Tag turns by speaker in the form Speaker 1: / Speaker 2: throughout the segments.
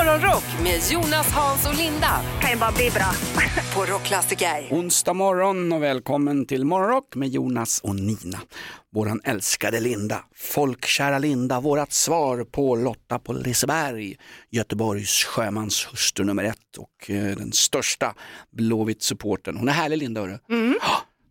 Speaker 1: Morgonrock med Jonas, Hans och Linda
Speaker 2: kan ju bara bli bra.
Speaker 1: på Rockklassiker.
Speaker 3: Onsdag morgon och välkommen till Morgonrock med Jonas och Nina. Våran älskade Linda, folkkära Linda, vårat svar på Lotta på Liseberg, Göteborgs sjömanshustru nummer ett och eh, den största Blåvitt-supporten. Hon är härlig Linda, hörru.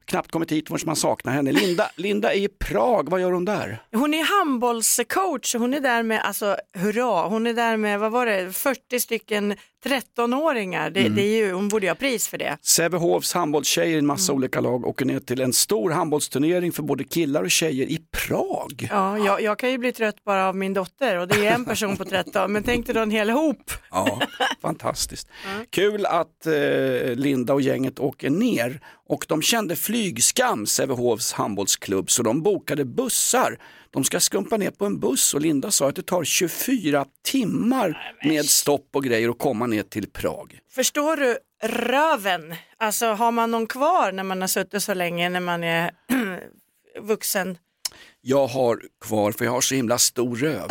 Speaker 3: Knappt kommit hit förrän man saknar henne. Linda, Linda är i Prag, vad gör hon där?
Speaker 4: Hon är handbollscoach, hon är där med, alltså hurra, hon är där med, vad var det, 40 stycken 13-åringar. Det, det är ju, hon borde ju ha pris för det.
Speaker 3: Sävehofs handbollstjejer i en massa olika lag åker ner till en stor handbollsturnering för både killar och tjejer i Prag.
Speaker 4: Ja, jag, jag kan ju bli trött bara av min dotter och det är en person på 13, men tänk dig då en hel hop.
Speaker 3: Ja, fantastiskt. Kul att eh, Linda och gänget åker ner och de kände flygskam, Sävehofs handbollsklubb, så de bokade bussar. De ska skumpa ner på en buss och Linda sa att det tar 24 timmar med stopp och grejer att komma ner till Prag.
Speaker 4: Förstår du röven? Alltså har man någon kvar när man har suttit så länge när man är vuxen?
Speaker 3: Jag har kvar, för jag har så himla stor röv.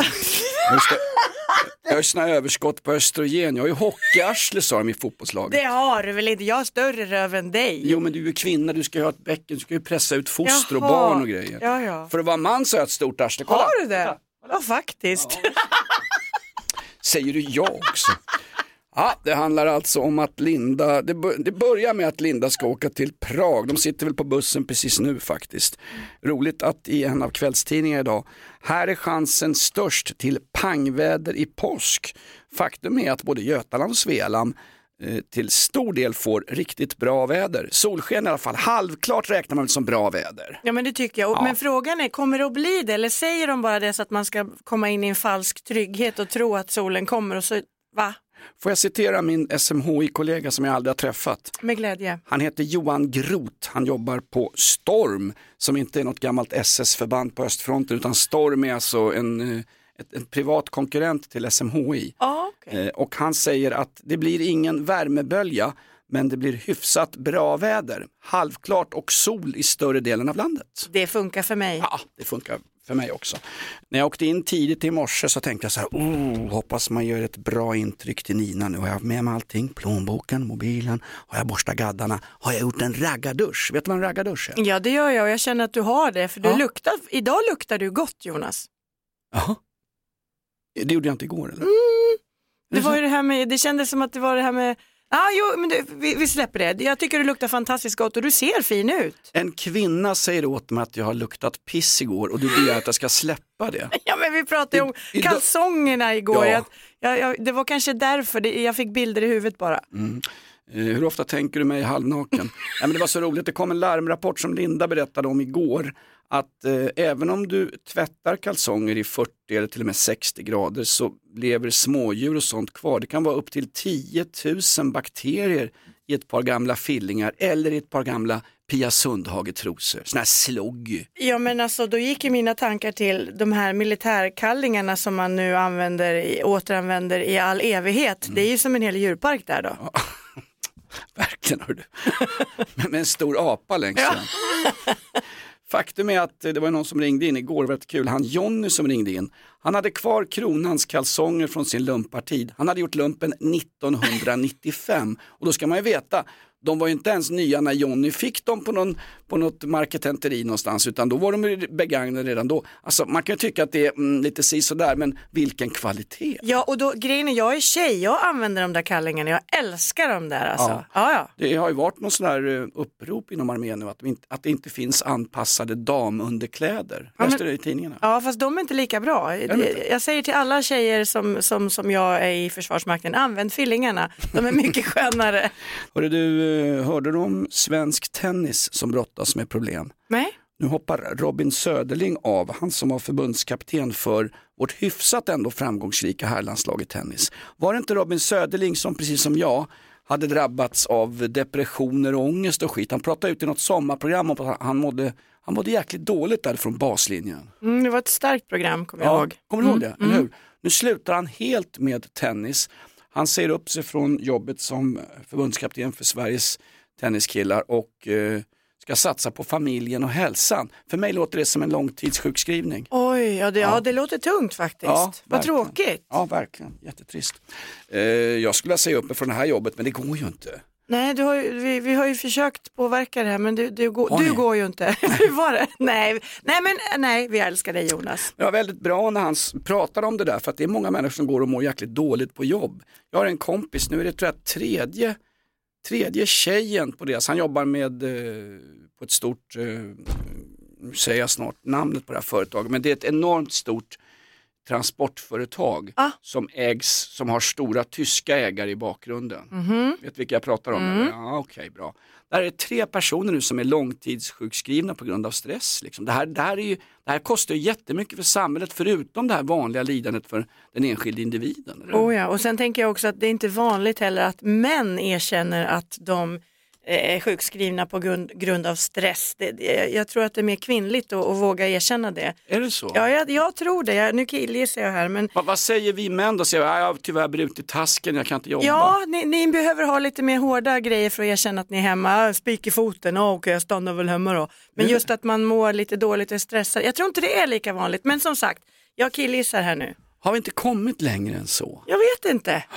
Speaker 3: Jag har såna överskott på östrogen, jag har ju hockeyarsle sa de i fotbollslaget.
Speaker 4: Det har du väl inte? Jag har större röv än dig.
Speaker 3: Jo men du är ju kvinna, du ska ju ha ett bäcken, du ska ju pressa ut foster och
Speaker 4: Jaha.
Speaker 3: barn och grejer.
Speaker 4: Ja, ja.
Speaker 3: För att vara man så har jag ett stort arsle, kolla!
Speaker 4: Har du det? Ja, faktiskt.
Speaker 3: Säger du ja också? Ja, det handlar alltså om att Linda, det, bör, det börjar med att Linda ska åka till Prag. De sitter väl på bussen precis nu faktiskt. Roligt att i en av kvällstidningarna idag, här är chansen störst till pangväder i påsk. Faktum är att både Götaland och Svealand eh, till stor del får riktigt bra väder. Solsken i alla fall, halvklart räknar man som bra väder.
Speaker 4: Ja men det tycker jag.
Speaker 3: Ja.
Speaker 4: Men frågan är, kommer det att bli det? Eller säger de bara det så att man ska komma in i en falsk trygghet och tro att solen kommer och så, va?
Speaker 3: Får jag citera min SMHI-kollega som jag aldrig har träffat?
Speaker 4: Med glädje.
Speaker 3: Han heter Johan Groth, han jobbar på Storm som inte är något gammalt SS-förband på östfronten utan Storm är alltså en, eh, en privat konkurrent till SMHI.
Speaker 4: Ja, okej.
Speaker 3: Eh, Och han säger att det blir ingen värmebölja men det blir hyfsat bra väder. Halvklart och sol i större delen av landet.
Speaker 4: Det funkar för mig.
Speaker 3: Ja, det funkar för mig också. När jag åkte in tidigt i morse så tänkte jag så här, oh, hoppas man gör ett bra intryck till Nina nu. Har jag med mig allting? Plånboken, mobilen, har jag borstat gaddarna? Har jag gjort en raggardusch? Vet du vad en raggardusch är?
Speaker 4: Ja det gör jag och jag känner att du har det. För du
Speaker 3: Ja.
Speaker 4: luktar, idag luktar du gott Jonas.
Speaker 3: Jaha. Det gjorde jag inte igår eller?
Speaker 4: Det var ju det här med, det kändes som att det var det här med, ah, jo men det, vi, vi släpper det. Jag tycker du luktar fantastiskt gott och du ser fin ut.
Speaker 3: En kvinna säger åt mig att jag har luktat piss igår och du begär att jag ska släppa det.
Speaker 4: Ja men vi pratade ju om
Speaker 3: I-
Speaker 4: kalsongerna igår.
Speaker 3: Ja.
Speaker 4: Jag, jag, det var kanske därför, det, jag fick bilder i huvudet bara.
Speaker 3: Eh, Hur ofta tänker du mig halvnaken? ja, men det var så roligt, det kom en larmrapport som Linda berättade om igår. Att eh, även om du tvättar kalsonger i 40 eller till och med 60 grader så lever smådjur och sånt kvar. Det kan vara upp till 10 000 bakterier i ett par gamla fillingar eller i ett par gamla Pia Sundhage-trosor. Såna här slogg.
Speaker 4: Ja men alltså då gick ju mina tankar till de här militärkallingarna som man nu använder, återanvänder i all evighet.
Speaker 3: Mm.
Speaker 4: Det är ju som en hel djurpark där då.
Speaker 3: Verkligen hör du. med, en stor apa längst fram. Faktum är att eh, det var någon som ringde in igår, rätt kul, han Jonny som ringde in. Han hade kvar kronans kalsonger från sin lumpartid. Han hade gjort lumpen 1995 och då ska man ju veta, de var ju inte ens nya när Jonny fick dem på, någon, på något marketenteri någonstans utan då var de begagnade redan då. Alltså man kan ju tycka att det är mm, lite si sådär men vilken kvalitet.
Speaker 4: Ja och då, grejen är, jag är tjej, jag använder de där kallingarna, jag älskar dem där alltså.
Speaker 3: Ja.
Speaker 4: Ja. Ja,
Speaker 3: Det har ju varit någon sån här eh, upprop inom armén nu att, de att det inte finns anpassade damunderkläder.
Speaker 4: Ja,
Speaker 3: Läste du det i tidningarna?
Speaker 4: Ja fast de är inte lika bra.
Speaker 3: de inte?
Speaker 4: Jag säger till alla tjejer som, som, som jag är i Försvarsmakten, använd fillingarna. De är mycket skönare.
Speaker 3: Hörde du, hörde du om svensk tennis som brottas med problem?
Speaker 4: Nej?
Speaker 3: Nu hoppar Robin Söderling av, han som var förbundskapten för vårt hyfsat ändå framgångsrika herrlandslag i tennis. Var det inte Robin Söderling som precis som jag hade drabbats av depressioner och ångest och skit. Han pratade ut i något sommarprogram om att han mådde, han mådde jäkligt dåligt där från baslinjen.
Speaker 4: Mm, det var ett starkt program kommer jag
Speaker 3: Ja,
Speaker 4: ihåg.
Speaker 3: kommer du ihåg
Speaker 4: Mm,
Speaker 3: det? Eller hur? Nu slutar han helt med tennis. Han säger upp sig från jobbet som förbundskapten för Sveriges tenniskillar och eh, ska satsa på familjen och hälsan. För mig låter det som en långtidssjukskrivning.
Speaker 4: Oj, ja det, ja. det låter tungt faktiskt.
Speaker 3: Ja,
Speaker 4: Vad tråkigt.
Speaker 3: Ja, verkligen. Jättetrist. Eh, jag skulle säga upp mig från det här jobbet, men det går ju inte.
Speaker 4: Nej, du har ju, vi, vi har ju försökt påverka det här men du, du, går, du går ju inte. Hur var det? Nej, nej, men nej, vi älskar dig Jonas.
Speaker 3: Det var väldigt bra när han pratade om det där, för att det är många människor som går och mår jäkligt dåligt på jobb. Jag har en kompis, nu är det tror jag tredje, tredje tjejen på det, så han jobbar med, eh, på ett stort, eh, nu säger jag snart namnet på det här företaget, men det är ett enormt stort transportföretag
Speaker 4: Ah.
Speaker 3: som ägs, som har stora tyska ägare i bakgrunden.
Speaker 4: Mhm.
Speaker 3: Vet vilka jag pratar om?
Speaker 4: Mm.
Speaker 3: Ja, Okej, bra. Där är tre personer nu som är långtidssjukskrivna på grund av stress. Liksom. Det, här, det, här är ju, det här kostar ju jättemycket för samhället förutom det här vanliga lidandet för den enskilde individen.
Speaker 4: Oh ja, och sen tänker jag också att det är inte vanligt heller att män erkänner att de är sjukskrivna på grund, grund av stress. Det, det, jag tror att det är mer kvinnligt att, att våga erkänna det.
Speaker 3: Är det så?
Speaker 4: Ja, jag, jag tror det. Jag, nu killgissar jag här, men
Speaker 3: Vad, vad säger vi män då? Säger "Ja, jag har tyvärr brutit tasken, jag kan inte jobba.
Speaker 4: Ja, ni, ni behöver ha lite mer hårda grejer för att erkänna att ni är hemma. Spik i foten, oh, okej jag stannar väl hemma då. Men
Speaker 3: Mm.
Speaker 4: just att man mår lite dåligt och stressad. Jag tror inte det är lika vanligt, men som sagt, jag killgissar här nu.
Speaker 3: Har vi inte kommit längre än så?
Speaker 4: Jag vet inte.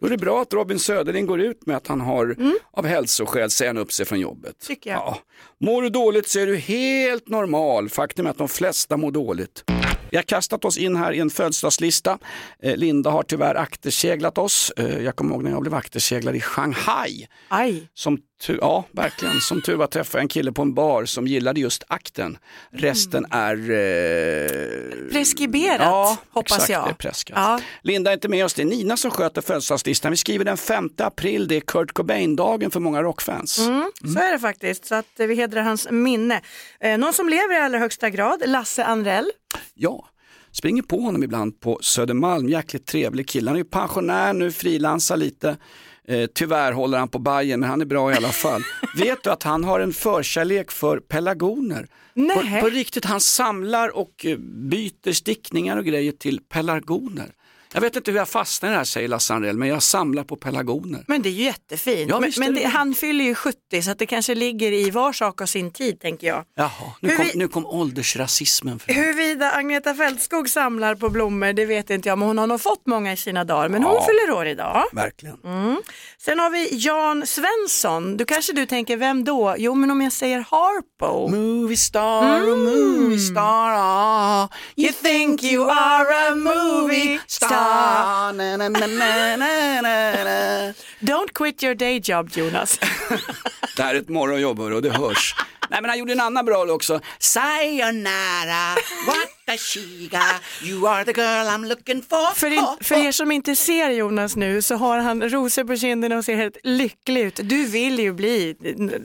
Speaker 3: Då är det bra att Robin Söderling går ut med att han har av hälsoskäl säger upp sig från jobbet.
Speaker 4: Tycker jag.
Speaker 3: Ja. Mår du dåligt så är du helt normal. Faktum är att de flesta mår dåligt. Vi har kastat oss in här i en födelsedagslista. Eh, Linda har tyvärr akterseglat oss. Eh, jag kommer ihåg när jag blev akterseglad i Shanghai.
Speaker 4: Aj,
Speaker 3: Som tu- ja, verkligen. Som tur var träffade jag en kille på en bar som gillade just akten. Resten är... Eh...
Speaker 4: preskriberat
Speaker 3: Ja,
Speaker 4: hoppas
Speaker 3: exakt,
Speaker 4: jag.
Speaker 3: det är preskat.
Speaker 4: Ja.
Speaker 3: Linda är inte med oss, det är Nina som sköter födelsedagslistan. Vi skriver den 5 april, det är Kurt Cobain-dagen för många rockfans.
Speaker 4: Mm, Så är det faktiskt, så att vi hedrar hans minne. Eh, någon som lever i allra högsta grad, Lasse Anrell.
Speaker 3: Ja, springer på honom ibland på Södermalm, jäkligt trevlig kille. Han är ju pensionär nu, frilansar lite. Eh, tyvärr håller han på Bajen men han är bra i alla fall. Vet du att han har en förkärlek för pelargoner? På, på riktigt, han samlar och eh, byter stickningar och grejer till pelargoner. Jag vet inte hur jag fastnar i det här säger Lasse Anrell, men jag samlar på pelargoner.
Speaker 4: Men det är ju jättefint.
Speaker 3: Ja,
Speaker 4: men men
Speaker 3: det
Speaker 4: han fyller ju 70 så att det kanske ligger i var sak av sin tid tänker jag.
Speaker 3: Jaha, nu
Speaker 4: Hur
Speaker 3: kom,
Speaker 4: vi-
Speaker 3: nu kom åldersrasismen fram.
Speaker 4: Huruvida Agneta Fältskog samlar på blommor det vet inte jag men hon har nog fått många i sina dagar men hon
Speaker 3: Ja.
Speaker 4: fyller år idag.
Speaker 3: Verkligen.
Speaker 4: Sen har vi Jan Svensson, du kanske du tänker vem då? Jo men om jag säger Harpo.
Speaker 3: Movie star, oh, movie star, ah. you think you are a movie star. Na, na, na, na, na, na, na.
Speaker 4: Don't quit your day job Jonas.
Speaker 3: Det här är ett morgonjobb och det hörs. Nej men han gjorde en annan bra låt också. Sayonara, watashiga, you are the girl I'm looking for.
Speaker 4: För, in, för er som inte ser Jonas nu så har han rosor på kinderna och ser helt lycklig ut. Du vill ju bli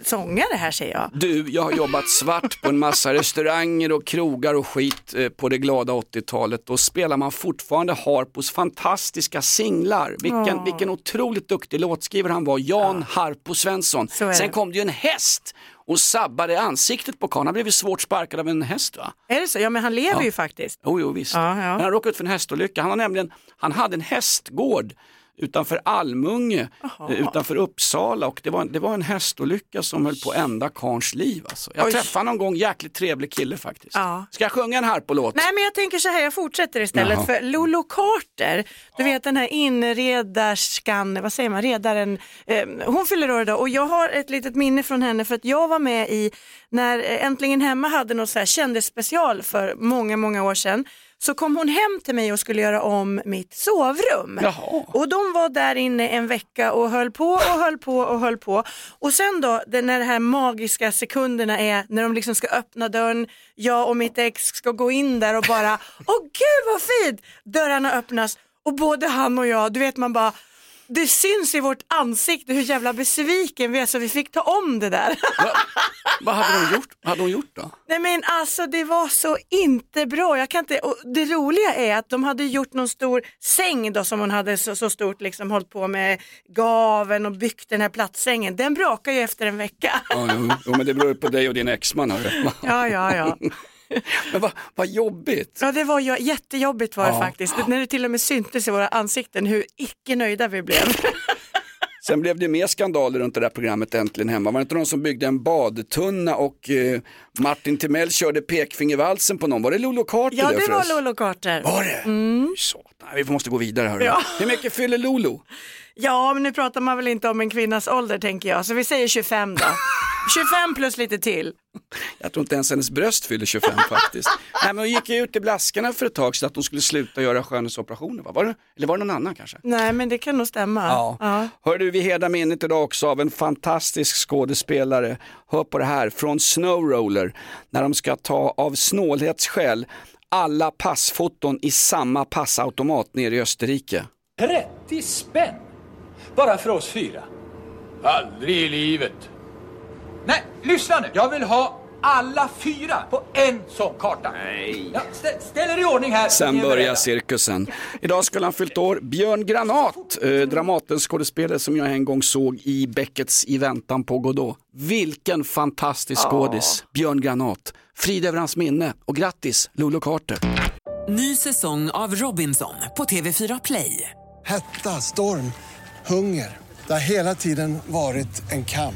Speaker 4: sångare här ser jag.
Speaker 3: Du, jag har jobbat svart på en massa restauranger och krogar och skit eh, på det glada 80-talet. Då spelar man fortfarande Harpos fantastiska singlar. Vilken,
Speaker 4: Åh.
Speaker 3: vilken otroligt duktig låtskrivare han var, Jan Harpo Svensson. Sen kom det ju en häst och sabbade ansiktet på karln. Han blev ju svårt sparkad av en häst va?
Speaker 4: Är det så? Ja men han lever
Speaker 3: Ja.
Speaker 4: ju faktiskt.
Speaker 3: Jo, jo visst.
Speaker 4: Ja, ja.
Speaker 3: Men han råkade ut för en hästolycka. Han, har nämligen, han hade en hästgård utanför Almunge,
Speaker 4: Jaha.
Speaker 3: eh, utanför Uppsala och det var, det var en hästolycka som höll på ända karns liv. Alltså. Jag
Speaker 4: Oj.
Speaker 3: träffade någon gång, jäkligt trevlig kille faktiskt.
Speaker 4: Ja.
Speaker 3: Ska jag sjunga en Harpo-låt?
Speaker 4: Nej men jag tänker så här, jag fortsätter istället
Speaker 3: Jaha.
Speaker 4: för Lolo Carter, du vet den här inredarskan, vad säger man, redaren, eh, hon fyller år idag och jag har ett litet minne från henne för att jag var med i när eh, Äntligen Hemma hade något så här kändisspecial för många, många år sedan. Så kom hon hem till mig och skulle göra om mitt sovrum.
Speaker 3: Jaha.
Speaker 4: Och de var där inne en vecka och höll på och höll på och höll på. Och sen då, det, när de här magiska sekunderna är, när de liksom ska öppna dörren, jag och mitt ex ska gå in där och bara, åh gud vad fint! Dörrarna öppnas och både han och jag, du vet man bara, det syns i vårt ansikte hur jävla besviken vi är så vi fick ta om det där.
Speaker 3: Va, vad hade hon gjort? Hade hon gjort då?
Speaker 4: Nej men alltså det var så inte bra. Jag kan inte, och det roliga är att de hade gjort någon stor säng då som hon hade så, så stort liksom hållit på med gaven och byggt den här platssängen. Den brakar ju efter en vecka.
Speaker 3: Ja, jo, jo, men det beror på dig och din exman. hörru.
Speaker 4: Ja, ja, ja.
Speaker 3: Men vad, vad jobbigt.
Speaker 4: Ja, det var ju jättejobbigt var det
Speaker 3: Ja.
Speaker 4: faktiskt. När det till och med syntes i våra ansikten hur icke nöjda vi blev.
Speaker 3: Sen blev det mer skandaler runt det där programmet Äntligen hemma. Var det inte någon som byggde en badtunna och eh, Martin Timell körde pekfingervalsen på någon? Var det Lolo Carter?
Speaker 4: Ja, det var? Lolo Carter.
Speaker 3: Var det? Mm. Satan, vi måste gå vidare hörru.
Speaker 4: Ja.
Speaker 3: Hur mycket fyller Lolo?
Speaker 4: Ja, men nu pratar man väl inte om en kvinnas ålder tänker jag, så vi säger 25 då. 25 plus lite till.
Speaker 3: Jag tror inte ens hennes bröst fyller 25 faktiskt. Nej, men hon gick ju ut i blaskarna för ett tag sedan att hon skulle sluta göra skönhetsoperationer. Va? Var det, eller var det någon annan kanske?
Speaker 4: Nej, men det kan nog stämma.
Speaker 3: Ja. Hör du, vi hedrar minnet idag också av en fantastisk skådespelare. Hör på det här, från Snowroller, när de ska ta av snålhetsskäl alla passfoton i samma passautomat nere i Österrike.
Speaker 2: 30 spänn? Bara för oss fyra? Aldrig i livet. Nej, lyssna nu. Jag vill ha alla fyra på en sån karta. Nej. Ja, stä, ställ er i ordning här.
Speaker 3: Sen börjar cirkusen. Idag skulle han fyllt år. Björn Granat, eh, Dramatens skådespelare som jag en gång såg i Beckets I väntan på Godot. Vilken fantastisk skådis, Björn Granat. Frid över hans minne och grattis Lolo Carter.
Speaker 5: Ny säsong av Robinson på TV4 Play.
Speaker 6: Hetta, storm, hunger. Det har hela tiden varit en kamp.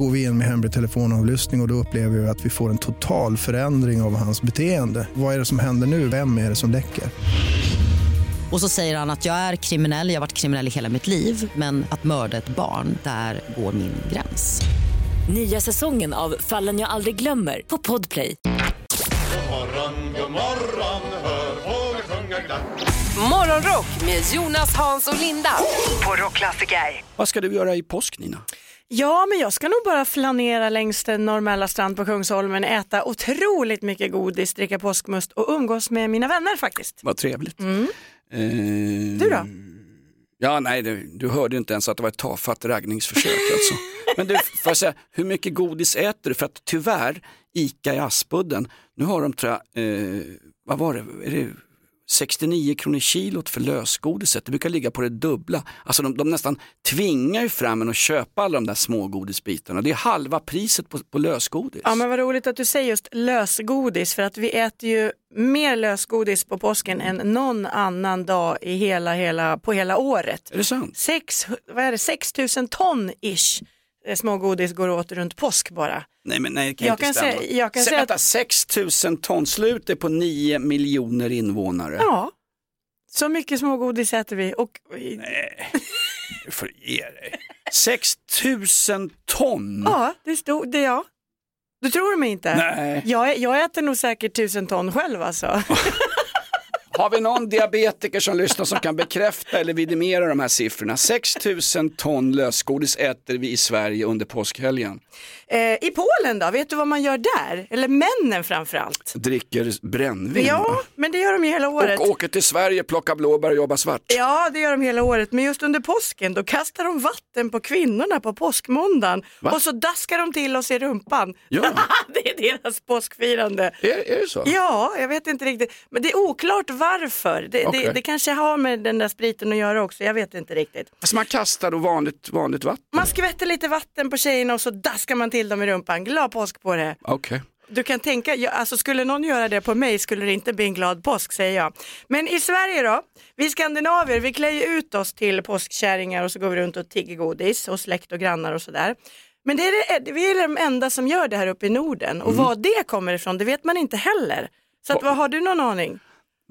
Speaker 7: Går vi in med hemlig telefonavlyssning och, och då upplever vi att vi får en total förändring av hans beteende. Vad är det som händer nu? Vem är det som läcker?
Speaker 8: Och så säger han att jag är kriminell, jag har varit kriminell i hela mitt liv men att mörda ett barn, där går min gräns.
Speaker 9: Nya säsongen av Fallen jag aldrig glömmer på Podplay.
Speaker 1: Morgonrock med Jonas, Hans och Linda på Rockklassiker.
Speaker 3: Vad ska du göra i påsk Nina?
Speaker 4: Ja, men jag ska nog bara flanera längs den normala strand på Kungsholmen, äta otroligt mycket godis, dricka påskmust och umgås med mina vänner faktiskt.
Speaker 3: Vad trevligt.
Speaker 4: Mm.
Speaker 3: Eh,
Speaker 4: Du då?
Speaker 3: Ja, nej, du, du hörde inte ens att det var ett tafatt raggningsförsök alltså. Men du, får jag säga, hur mycket godis äter du? För att tyvärr, ICA i Aspudden, nu har de, jag, eh, vad var det, är det 69 kronor kilot för lösgodiset, det brukar ligga på det dubbla. Alltså de, de nästan tvingar ju fram en att köpa alla de där smågodisbitarna. Det är halva priset på, på lösgodis.
Speaker 4: Ja, men vad roligt att du säger just lösgodis, för att vi äter ju mer lösgodis på påsken än någon annan dag i hela, hela, på hela året.
Speaker 3: Är det sant?
Speaker 4: Sex, vad är det, 6 000 ton ish smågodis går åt runt påsk bara.
Speaker 3: Nej men nej, det kan
Speaker 4: Jag
Speaker 3: inte
Speaker 4: kan
Speaker 3: stämma.
Speaker 4: säga- jag kan
Speaker 3: Se,
Speaker 4: säga
Speaker 3: vänta, 6 000 ton, slut är på 9 miljoner invånare.
Speaker 4: Ja, så mycket smågodis äter vi. Och,
Speaker 3: Du får ge dig. 6 000 ton?
Speaker 4: Ja, det stod det ja. Du tror mig inte?
Speaker 3: Nej.
Speaker 4: Jag, jag äter nog säkert tusen ton själv alltså.
Speaker 3: Har vi någon diabetiker som lyssnar som kan bekräfta eller vidimera de här siffrorna? 6 000 ton lösgodis äter vi i Sverige under påskhelgen.
Speaker 4: Eh, I Polen då, vet du vad man gör där? Eller männen framförallt.
Speaker 3: Dricker brännvin
Speaker 4: Ja, men det gör de ju hela året.
Speaker 3: och åker till Sverige, plockar blåbär och jobbar svart.
Speaker 4: Ja, det gör de hela året, men just under påsken då kastar de vatten på kvinnorna på påskmåndagen
Speaker 3: Va?
Speaker 4: och så daskar de till oss i rumpan.
Speaker 3: Ja.
Speaker 4: det är deras påskfirande.
Speaker 3: Är, är det så?
Speaker 4: Ja, jag vet inte riktigt. Men det är oklart varför. Det,
Speaker 3: Okej.
Speaker 4: det, det kanske har med den där spriten att göra också, jag vet inte riktigt.
Speaker 3: Alltså man kastar då vanligt, vanligt vatten?
Speaker 4: Man skvätter lite vatten på tjejerna och så daskar man till dem i rumpan. Glad påsk på det.
Speaker 3: Okej.
Speaker 4: Du kan tänka, alltså skulle någon göra det på mig skulle det inte bli en glad påsk säger jag. Men i Sverige då, vi skandinavier, vi klär ju ut oss till påskkärringar och så går vi runt och tigger godis och släkt och grannar och sådär. Men det är det, vi är de enda som gör det här uppe i Norden och var det kommer ifrån det vet man inte heller. Så att, vad har du någon aning?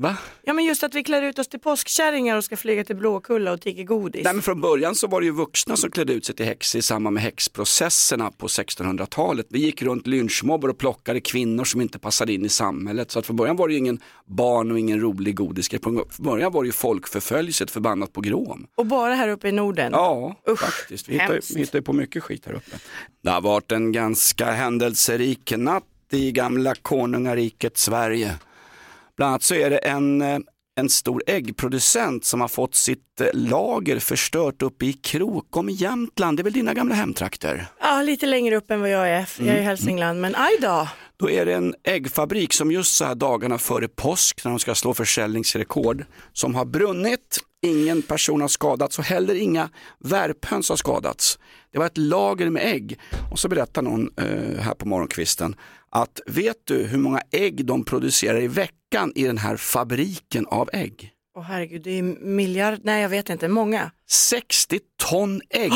Speaker 3: Va?
Speaker 4: Ja men just att vi klär ut oss till påskkärringar och ska flyga till Blåkulla och tigga godis.
Speaker 3: Nej, men från början så var det ju vuxna som klädde ut sig till häxor i samband med häxprocesserna på 1600-talet. Vi gick runt lynchmobbar och plockade kvinnor som inte passade in i samhället. Så att från början var det ju ingen barn och ingen rolig godisgrej. Från början var det ju folkförföljelse, ett förbannat pogrom.
Speaker 4: Och bara här uppe i Norden.
Speaker 3: Ja,
Speaker 4: Usch,
Speaker 3: faktiskt. Vi hittar, ju-
Speaker 4: hemskt.
Speaker 3: vi hittar ju på mycket skit här uppe. Det har varit en ganska händelserik natt i gamla konungariket Sverige. Bland annat så är det en, eh, en stor äggproducent som har fått sitt eh, lager förstört uppe i Krokom i Jämtland. Det är väl dina gamla hemtrakter?
Speaker 4: Ja, lite längre upp än vad jag är. Jag är i Hälsingland, men aj då.
Speaker 3: Då är det en äggfabrik som just så här dagarna före påsk när de ska slå försäljningsrekord som har brunnit. Ingen person har skadats och heller inga värphöns har skadats. Det var ett lager med ägg och så berättar någon eh, här på morgonkvisten att vet du hur många ägg de producerar i veckan i den här fabriken av ägg?
Speaker 4: Åh herregud, det är miljard, nej jag vet inte, många.
Speaker 3: 60 ton ägg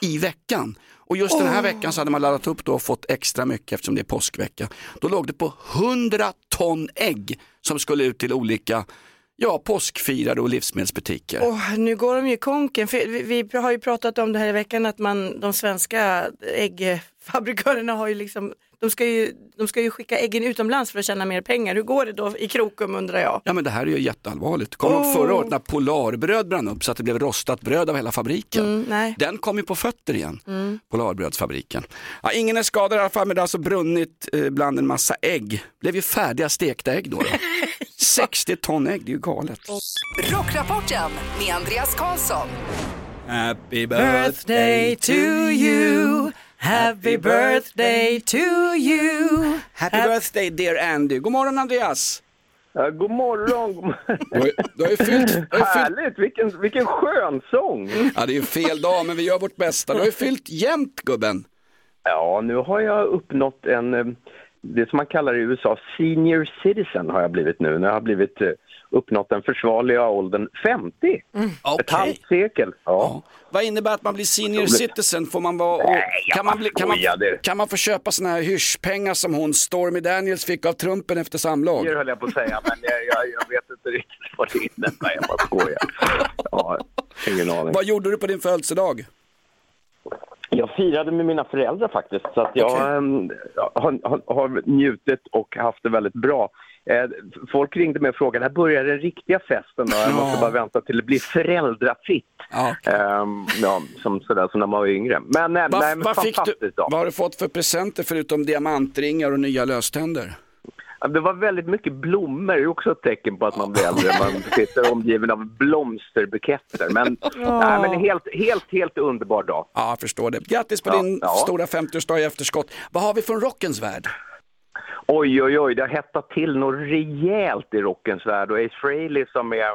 Speaker 3: i veckan. Och just den här veckan så hade man laddat upp då och fått extra mycket eftersom det är påskvecka. Då låg det på 100 ton ägg som skulle ut till olika ja, påskfirare och livsmedelsbutiker.
Speaker 4: Åh, nu går de ju konken. Vi, vi har ju pratat om det här i veckan att man, de svenska äggfabrikörerna har ju liksom, de ska ju, de ska ju skicka äggen utomlands för att tjäna mer pengar. Hur går det då i Krokom undrar jag?
Speaker 3: Ja men det här är ju jätteallvarligt. Kommer ihåg förra året när Polarbröd brann upp så att det blev rostat bröd av hela fabriken?
Speaker 4: Mm.
Speaker 3: Den kom ju på fötter igen,
Speaker 4: Mm.
Speaker 3: Polarbrödsfabriken. Ja, ingen är skadad i alla fall men det har alltså brunnit eh, bland en massa ägg. blev ju färdiga stekta ägg då. då. 60 ton ägg, det är ju galet.
Speaker 1: Rockrapporten med Andreas Karlsson.
Speaker 3: Happy
Speaker 4: Birthday to you, happy birthday to you.
Speaker 3: Happy birthday dear Andy. God morgon Andreas.
Speaker 10: Ja, god morgon. god morgon.
Speaker 3: Du har, du har ju fyllt... Du har fyllt
Speaker 10: Härligt, vilken, vilken skön sång.
Speaker 3: ja, det är ju fel dag men vi gör vårt bästa. Du har ju fyllt jämnt gubben.
Speaker 10: Ja, nu har jag uppnått en, eh, det som man kallar i USA, senior citizen har jag blivit nu. När jag har blivit eh, uppnått den försvarliga åldern 50. Ett
Speaker 3: Okej.
Speaker 10: halvt sekel. Ja.
Speaker 3: Vad innebär att man blir senior citizen? Får man vara,
Speaker 10: Nej,
Speaker 3: kan, man bli, kan, man, kan man få köpa såna här hyschpengar som hon Stormy Daniels fick av Trumpen efter samlag?
Speaker 10: Det höll jag på att säga, men jag, jag, jag vet inte riktigt vad det innebär. Jag bara skojar. Ja, ingen aning.
Speaker 3: Vad gjorde du på din födelsedag?
Speaker 10: Jag firade med mina föräldrar faktiskt, så att jag ehm, har, har, har njutit och haft det väldigt bra. Eh, folk ringde mig och frågade, när börjar den riktiga festen då? Jag måste bara vänta till det blir föräldrafritt. Ehm, ja, som, sådär, som när man var yngre. Men, eh, nej, men
Speaker 3: vad, fick du,
Speaker 10: fantastiskt då.
Speaker 3: vad har du fått för presenter förutom diamantringar och nya löständer?
Speaker 10: Ja, Det var väldigt mycket blommor, det är också ett tecken på att man blir äldre. Man sitter omgiven av blomsterbuketter. Men, nej, men helt, helt, helt underbar dag.
Speaker 3: Ja, jag förstår det. Grattis på
Speaker 10: Ja,
Speaker 3: din
Speaker 10: ja.
Speaker 3: stora 50-årsdag i efterskott. Vad har vi från rockens värld?
Speaker 10: Oj, oj, oj, det har hettat till något rejält i rockens värld och Ace Frehley som är,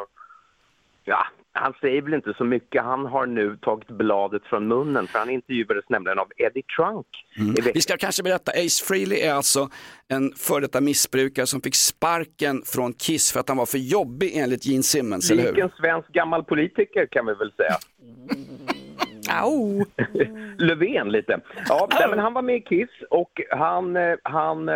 Speaker 10: ja, han säger väl inte så mycket. Han har nu tagit bladet från munnen för han intervjuades nämligen av Eddie Trunk.
Speaker 3: Mm. Vi ska kanske berätta, Ace Frehley är alltså en före detta missbrukare som fick sparken från Kiss för att han var för jobbig enligt Gene Simmons, eller hur?
Speaker 10: en svensk gammal politiker kan vi väl säga.
Speaker 4: Au.
Speaker 10: Löfven lite. Ja, nej, men han var med i Kiss och han, eh, han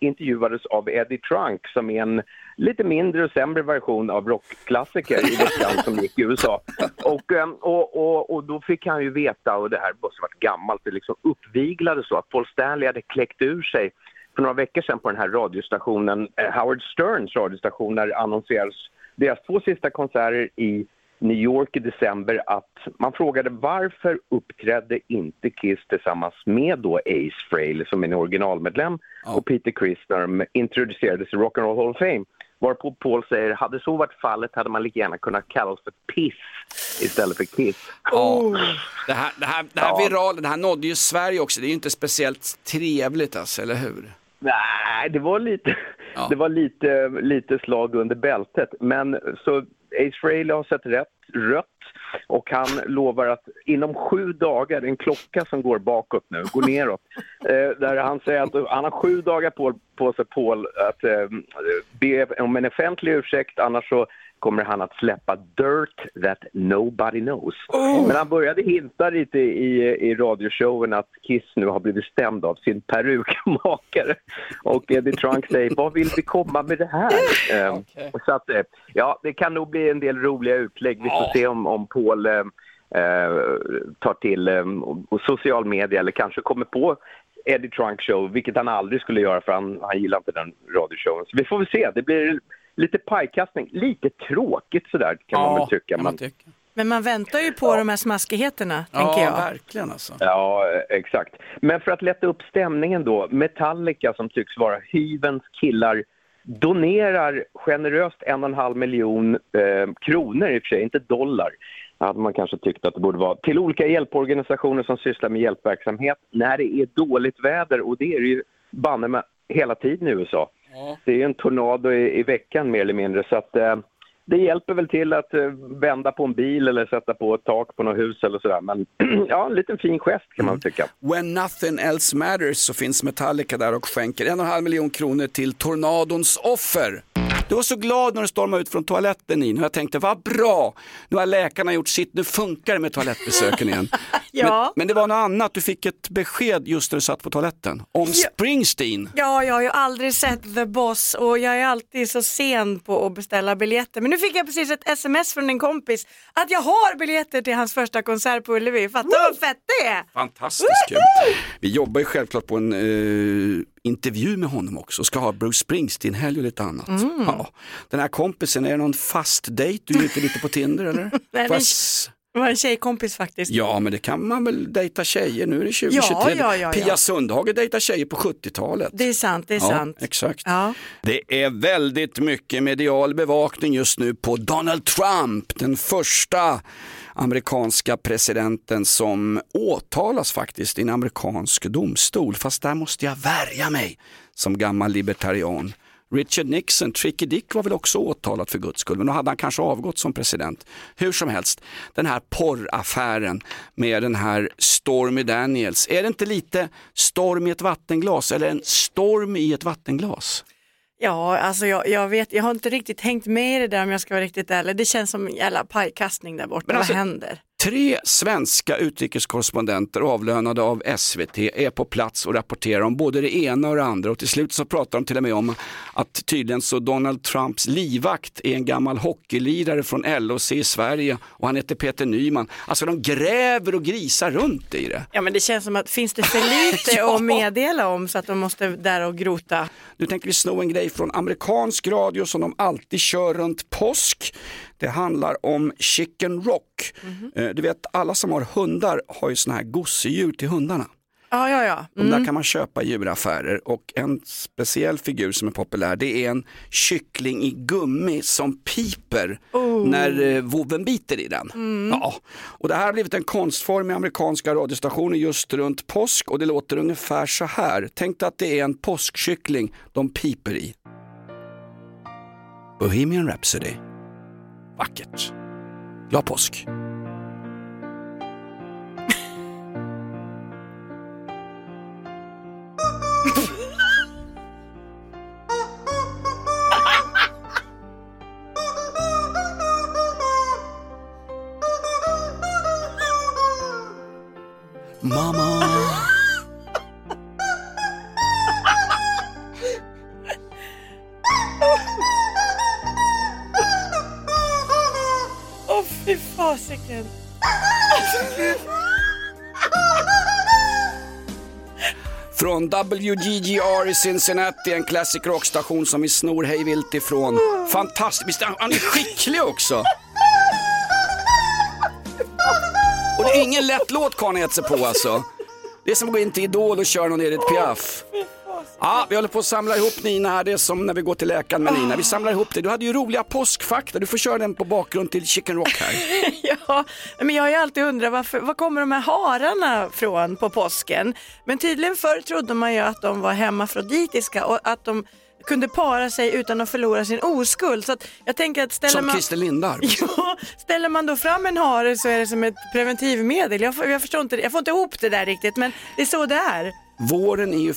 Speaker 10: intervjuades av Eddie Trunk som är en lite mindre och sämre version av rockklassiker i veckan som gick i USA. Och, eh, och, och, och då fick han ju veta, och det här måste ha varit gammalt, det liksom uppviglade så att Paul Stanley hade kläckt ur sig för några veckor sedan på den här radiostationen, eh, Howard Sterns radiostation, när annonserades deras två sista konserter i New York i december att man frågade varför uppträdde inte Kiss tillsammans med då Ace Frehley som är en originalmedlem och Peter Criss när de introducerades i Rock and Roll Hall of Fame. Varpå Paul säger, hade så varit fallet hade man lika gärna kunnat kalla oss för Piss istället för Kiss.
Speaker 3: Ja. Det här, det här, det här
Speaker 10: Ja.
Speaker 3: virala, det här nådde ju Sverige också. Det är ju inte speciellt trevligt alltså, eller hur?
Speaker 10: Nej, det var lite, det var lite, lite slag under bältet. Men så Ace Frehley har sett rätt, rött. Och han lovar att inom sju dagar, det är en klocka som går bakåt nu, går neråt, eh, där han säger att han har sju dagar på, på sig, Paul, att eh, be om en offentlig ursäkt, annars så kommer han att släppa Dirt That Nobody Knows. Men han började hinta lite i, i radioshowen att Kiss nu har blivit stämd av sin perukmakare. Och Eddie Trunk säger, vad vill vi komma med det här? Eh, Så att, eh, ja, det kan nog bli en del roliga utlägg. Vi får se om, om Paul eh, eh, tar till eh, och social media eller kanske kommer på Eddie Trunk Show, vilket han aldrig skulle göra för han, han gillar inte den radioshowen. Så vi får väl se. Det blir lite pajkastning. Lite tråkigt sådär kan man väl tycka. Men,
Speaker 4: Men man väntar ju på de här smaskigheterna, tänker jag.
Speaker 3: verkligen alltså.
Speaker 10: Ja, exakt. Men för att lätta upp stämningen då, Metallica som tycks vara hyvens killar donerar generöst en och en halv miljon eh, kronor i och för sig, inte dollar. Hade man kanske tyckt att det borde vara. Till olika hjälporganisationer som sysslar med hjälpverksamhet när det är dåligt väder och det är det ju banne mig hela tiden i USA. Det är en tornado i, i veckan mer eller mindre så att eh, det hjälper väl till att eh, vända på en bil eller sätta på ett tak på något hus eller sådär. Men ja, en liten fin gest kan man tycka.
Speaker 3: When nothing else matters så finns Metallica där och skänker en och en halv miljon kronor till tornadons offer. Du var så glad när du stormade ut från toaletten Nina. Jag tänkte, vad bra, nu har läkarna gjort sitt, nu funkar det med toalettbesöken igen.
Speaker 4: Ja.
Speaker 3: men, men det var något annat, du fick ett besked just när du satt på toaletten. Om Springsteen.
Speaker 4: Ja, jag har ju aldrig sett The Boss och jag är alltid så sen på att beställa biljetter. Men nu fick jag precis ett sms från en kompis att jag har biljetter till hans första konsert på Ullevi. Fatta vad fett det är!
Speaker 3: Fantastiskt kul. Vi jobbar ju självklart på en eh, intervju med honom också, ska ha Bruce Springsteen helg och lite annat.
Speaker 4: Mm.
Speaker 3: Ja. Den här kompisen, är det någon fast dejt? Du är ute lite på Tinder eller?
Speaker 4: Nej, det var en tjejkompis faktiskt.
Speaker 3: Ja men det kan man väl dejta tjejer, nu är det 2023.
Speaker 4: Ja, ja, ja,
Speaker 3: Pia. Sundhage dejtar tjejer på 70-talet.
Speaker 4: Det är sant, det är sant.
Speaker 3: exakt. Det är väldigt mycket medial bevakning just nu på Donald Trump, den första amerikanska presidenten som åtalas faktiskt i en amerikansk domstol. Fast där måste jag värja mig som gammal libertarian. Richard Nixon, Tricky Dick var väl också åtalad för guds skull, men då hade han kanske avgått som president. Hur som helst, den här porraffären med den här Stormy Daniels, är det inte lite storm i ett vattenglas eller en storm i ett vattenglas?
Speaker 4: Ja, alltså jag, jag vet, jag har inte riktigt hängt med i det där om jag ska vara riktigt ärlig. Det känns som en jävla pajkastning där borta.
Speaker 3: Alltså-
Speaker 4: Vad händer?
Speaker 3: Tre svenska utrikeskorrespondenter avlönade av SVT är på plats och rapporterar om både det ena och det andra och till slut så pratar de till och med om att tydligen så Donald Trumps livvakt är en gammal hockeylirare från LOC i Sverige och han heter Peter Nyman. Alltså de gräver och grisar runt i det.
Speaker 4: Ja men det känns som att finns det för lite
Speaker 3: Ja.
Speaker 4: att meddela om så att de måste där och grota?
Speaker 3: Nu tänker vi sno en grej från amerikansk radio som de alltid kör runt påsk. Det handlar om Chicken Rock. Eh, Du vet alla som har hundar har ju såna här gosedjur till hundarna.
Speaker 4: Ja, ja, ja.
Speaker 3: De där kan man köpa i djuraffärer och en speciell figur som är populär det är en kyckling i gummi som piper när eh, vovven biter i den. Ja. Och det här har blivit en konstform i amerikanska radiostationer just runt påsk och det låter ungefär så här. Tänk dig att det är en påskkyckling de piper i. Bohemian Rhapsody. Vackert. Glad påsk. Mama. Från WGGR i Cincinnati, en classic rockstation som vi snor hej vilt ifrån. Fantastiskt, Visst, han är skicklig också. Och det är ingen lätt låt karln har gett sig på alltså. Det är som att gå in till Idol och köra någon Edith Piaf. Ja, vi håller på att samla ihop Nina här, det är som när vi går till läkaren med Nina. Vi samlar ihop det. Du hade ju roliga påskfakta, du får köra den på bakgrund till Chicken Rock här.
Speaker 4: Ja, men jag har ju alltid undrat varför, var kommer de här hararna från på påsken? Men tydligen förr trodde man ju att de var hemmafroditiska och att de kunde para sig utan att förlora sin oskuld. Så jag tänker att ställer
Speaker 3: Som
Speaker 4: man...
Speaker 3: Christer Lindarw.
Speaker 4: Ja, ställer man då fram en hare så är det som ett preventivmedel. Jag, jag förstår inte, jag får inte ihop det där riktigt men det är så det är.
Speaker 3: Våren är ju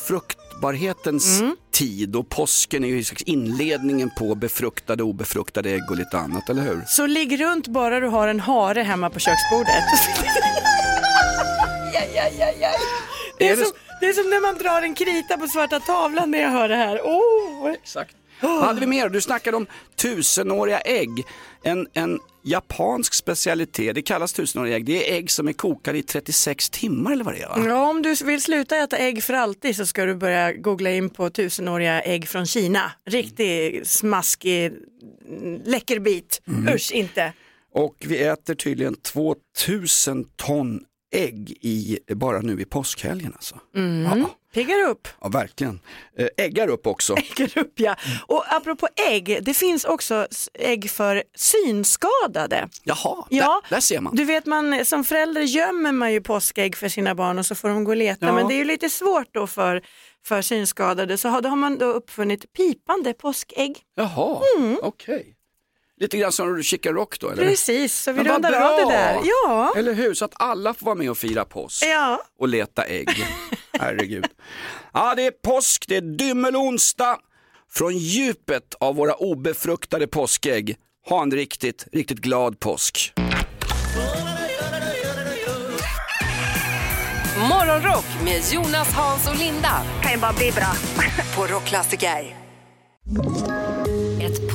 Speaker 3: fruktbarhetens tid och påsken är ju slags inledningen på befruktade och obefruktade ägg och lite annat, eller hur?
Speaker 4: Så ligg runt bara du har en hare hemma på köksbordet. ja, ja, ja, ja. Det, är
Speaker 3: Är det-
Speaker 4: som, det är som när man drar en krita på svarta tavlan när jag hör det här. Oh.
Speaker 3: Exakt. Vad hade vi mer? Du snackade om tusenåriga ägg. En, en japansk specialitet, det kallas tusenåriga ägg. Det är ägg som är kokade i 36 timmar eller vad det är va?
Speaker 4: Ja, om du vill sluta äta ägg för alltid så ska du börja googla in på tusenåriga ägg från Kina. Riktig smaskig mm, läcker bit. Usch inte.
Speaker 3: Och vi äter tydligen 2000 ton ägg i, bara nu i påskhelgen alltså.
Speaker 4: Mm.
Speaker 3: Ja.
Speaker 4: Piggar upp.
Speaker 3: Ja, verkligen. Eh, äggar upp också.
Speaker 4: Äggar upp ja. Och apropå ägg, det finns också ägg för synskadade.
Speaker 3: Jaha,
Speaker 4: Ja,
Speaker 3: där, där ser man.
Speaker 4: Du vet man som förälder gömmer man ju påskägg för sina barn och så får de gå och leta.
Speaker 3: Ja.
Speaker 4: Men det är ju lite svårt då för, för synskadade så har, då har man då uppfunnit pipande påskägg.
Speaker 3: Jaha,
Speaker 4: Mm.
Speaker 3: okej. Lite grann som Chicken Rock då eller?
Speaker 4: Precis, så vi
Speaker 3: Men
Speaker 4: rundar av
Speaker 3: bra!
Speaker 4: det där. Ja.
Speaker 3: Eller hur, så att alla får vara med och fira påsk
Speaker 4: Ja.
Speaker 3: och leta ägg. Herregud. Ja, det är påsk, det är dymmelonsdag. Från djupet av våra obefruktade påskägg, ha en riktigt, riktigt glad påsk.
Speaker 1: Morgonrock med Jonas, Hans och Linda.
Speaker 11: Kan ju bara bli bra.
Speaker 1: På Rockklassiker.